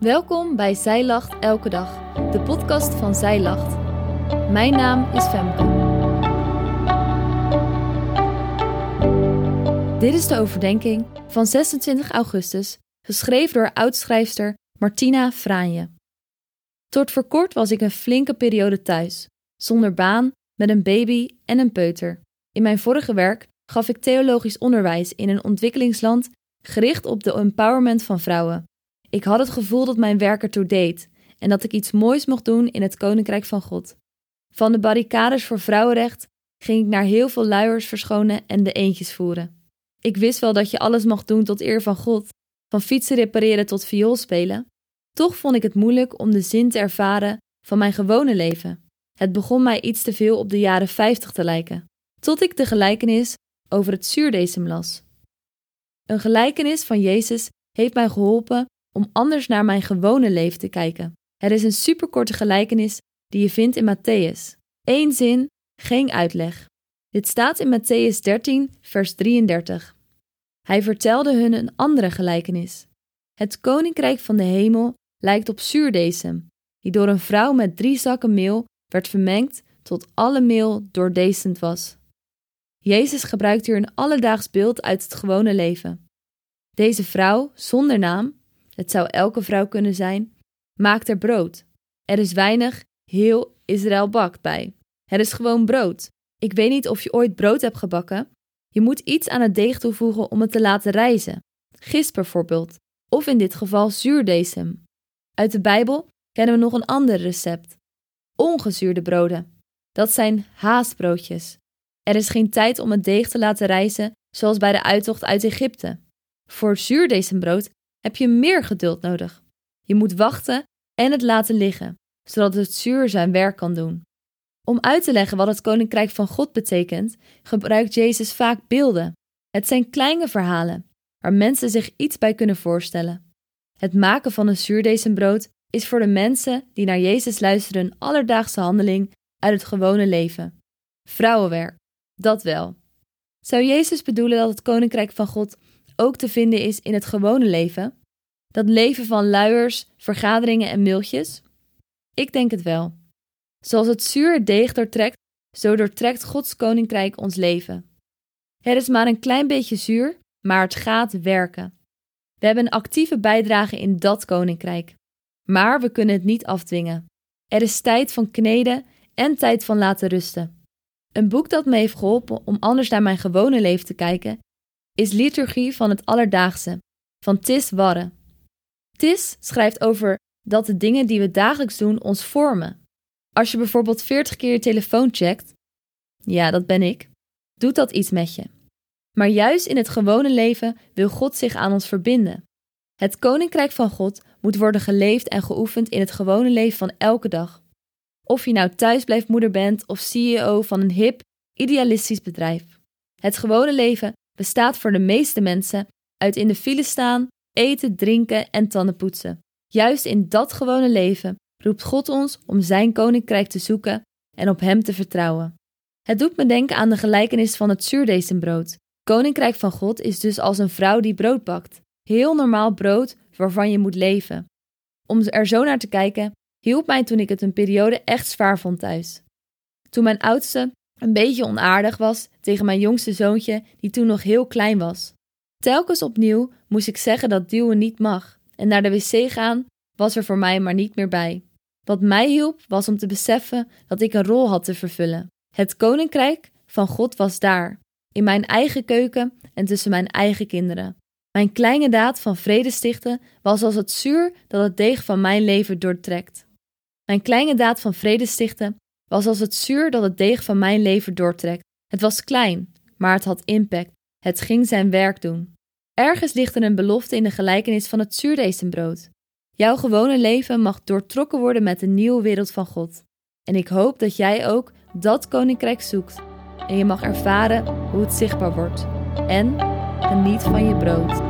Welkom bij Zij Lacht Elke Dag, de podcast van Zij Lacht. Mijn naam is Femke. Dit is de overdenking van 26 augustus, geschreven door oudschrijfster Martina Fraanje. Tot voor kort was ik een flinke periode thuis, zonder baan, met een baby en een peuter. In mijn vorige werk gaf ik theologisch onderwijs in een ontwikkelingsland gericht op de empowerment van vrouwen. Ik had het gevoel dat mijn werk ertoe deed en dat ik iets moois mocht doen in het Koninkrijk van God. Van de barricades voor vrouwenrecht ging ik naar heel veel luiers verschonen en de eentjes voeren. Ik wist wel dat je alles mag doen tot eer van God, van fietsen repareren tot viool spelen. Toch vond ik het moeilijk om de zin te ervaren van mijn gewone leven. Het begon mij iets te veel op de jaren 50 te lijken, tot ik de gelijkenis over het zuurdesem las. Een gelijkenis van Jezus heeft mij geholpen om anders naar mijn gewone leven te kijken. Er is een superkorte gelijkenis die je vindt in Matthäus. Eén zin, geen uitleg. Dit staat in Matthäus 13, vers 33. Hij vertelde hun een andere gelijkenis. Het koninkrijk van de hemel lijkt op zuurdesem, die door een vrouw met drie zakken meel werd vermengd tot alle meel doordezend was. Jezus gebruikt hier een alledaags beeld uit het gewone leven. Deze vrouw, zonder naam, het zou elke vrouw kunnen zijn, maakt er brood. Er is weinig, heel Israël bakt bij. Het is gewoon brood. Ik weet niet of je ooit brood hebt gebakken. Je moet iets aan het deeg toevoegen om het te laten rijzen. Gist bijvoorbeeld, of in dit geval zuurdesem. Uit de Bijbel kennen we nog een ander recept. Ongezuurde broden. Dat zijn haastbroodjes. Er is geen tijd om het deeg te laten rijzen, zoals bij de uittocht uit Egypte. Voor zuurdesembrood heb je meer geduld nodig. Je moet wachten en het laten liggen, zodat het zuur zijn werk kan doen. Om uit te leggen wat het koninkrijk van God betekent, gebruikt Jezus vaak beelden. Het zijn kleine verhalen waar mensen zich iets bij kunnen voorstellen. Het maken van een zuurdesembrood is voor de mensen die naar Jezus luisteren een alledaagse handeling uit het gewone leven. Vrouwenwerk, dat wel. Zou Jezus bedoelen dat het koninkrijk van God ook te vinden is in het gewone leven? Dat leven van luiers, vergaderingen en mailtjes? Ik denk het wel. Zoals het zuur deeg doortrekt, zo doortrekt Gods koninkrijk ons leven. Het is maar een klein beetje zuur, maar het gaat werken. We hebben een actieve bijdrage in dat koninkrijk. Maar we kunnen het niet afdwingen. Er is tijd van kneden en tijd van laten rusten. Een boek dat me heeft geholpen om anders naar mijn gewone leven te kijken, is Liturgie van het Alledaagse van Tis Warre. Tis schrijft over dat de dingen die we dagelijks doen ons vormen. Als je bijvoorbeeld 40 keer je telefoon checkt, ja, dat ben ik, doet dat iets met je. Maar juist in het gewone leven wil God zich aan ons verbinden. Het koninkrijk van God moet worden geleefd en geoefend in het gewone leven van elke dag. Of je nou thuisblijfmoeder bent of CEO van een hip, idealistisch bedrijf. Het gewone leven bestaat voor de meeste mensen uit in de file staan, eten, drinken en tanden poetsen. Juist in dat gewone leven roept God ons om Zijn koninkrijk te zoeken en op Hem te vertrouwen. Het doet me denken aan de gelijkenis van het zuurdesembrood. Koninkrijk van God is dus als een vrouw die brood bakt. Heel normaal brood waarvan je moet leven. Om er zo naar te kijken, hielp mij toen ik het een periode echt zwaar vond thuis. Toen mijn oudste een beetje onaardig was tegen mijn jongste zoontje, die toen nog heel klein was. Telkens opnieuw moest ik zeggen dat duwen niet mag, en naar de wc gaan was er voor mij maar niet meer bij. Wat mij hielp was om te beseffen dat ik een rol had te vervullen. Het koninkrijk van God was daar, in mijn eigen keuken en tussen mijn eigen kinderen. Mijn kleine daad van vrede stichten was als het zuur dat het deeg van mijn leven doortrekt. Mijn kleine daad van vrede stichten was als het zuur dat het deeg van mijn leven doortrekt. Het was klein, maar het had impact. Het ging zijn werk doen. Ergens ligt er een belofte in de gelijkenis van het zuurdesembrood. Jouw gewone leven mag doortrokken worden met de nieuwe wereld van God. En ik hoop dat jij ook dat koninkrijk zoekt. En je mag ervaren hoe het zichtbaar wordt. En geniet van je brood.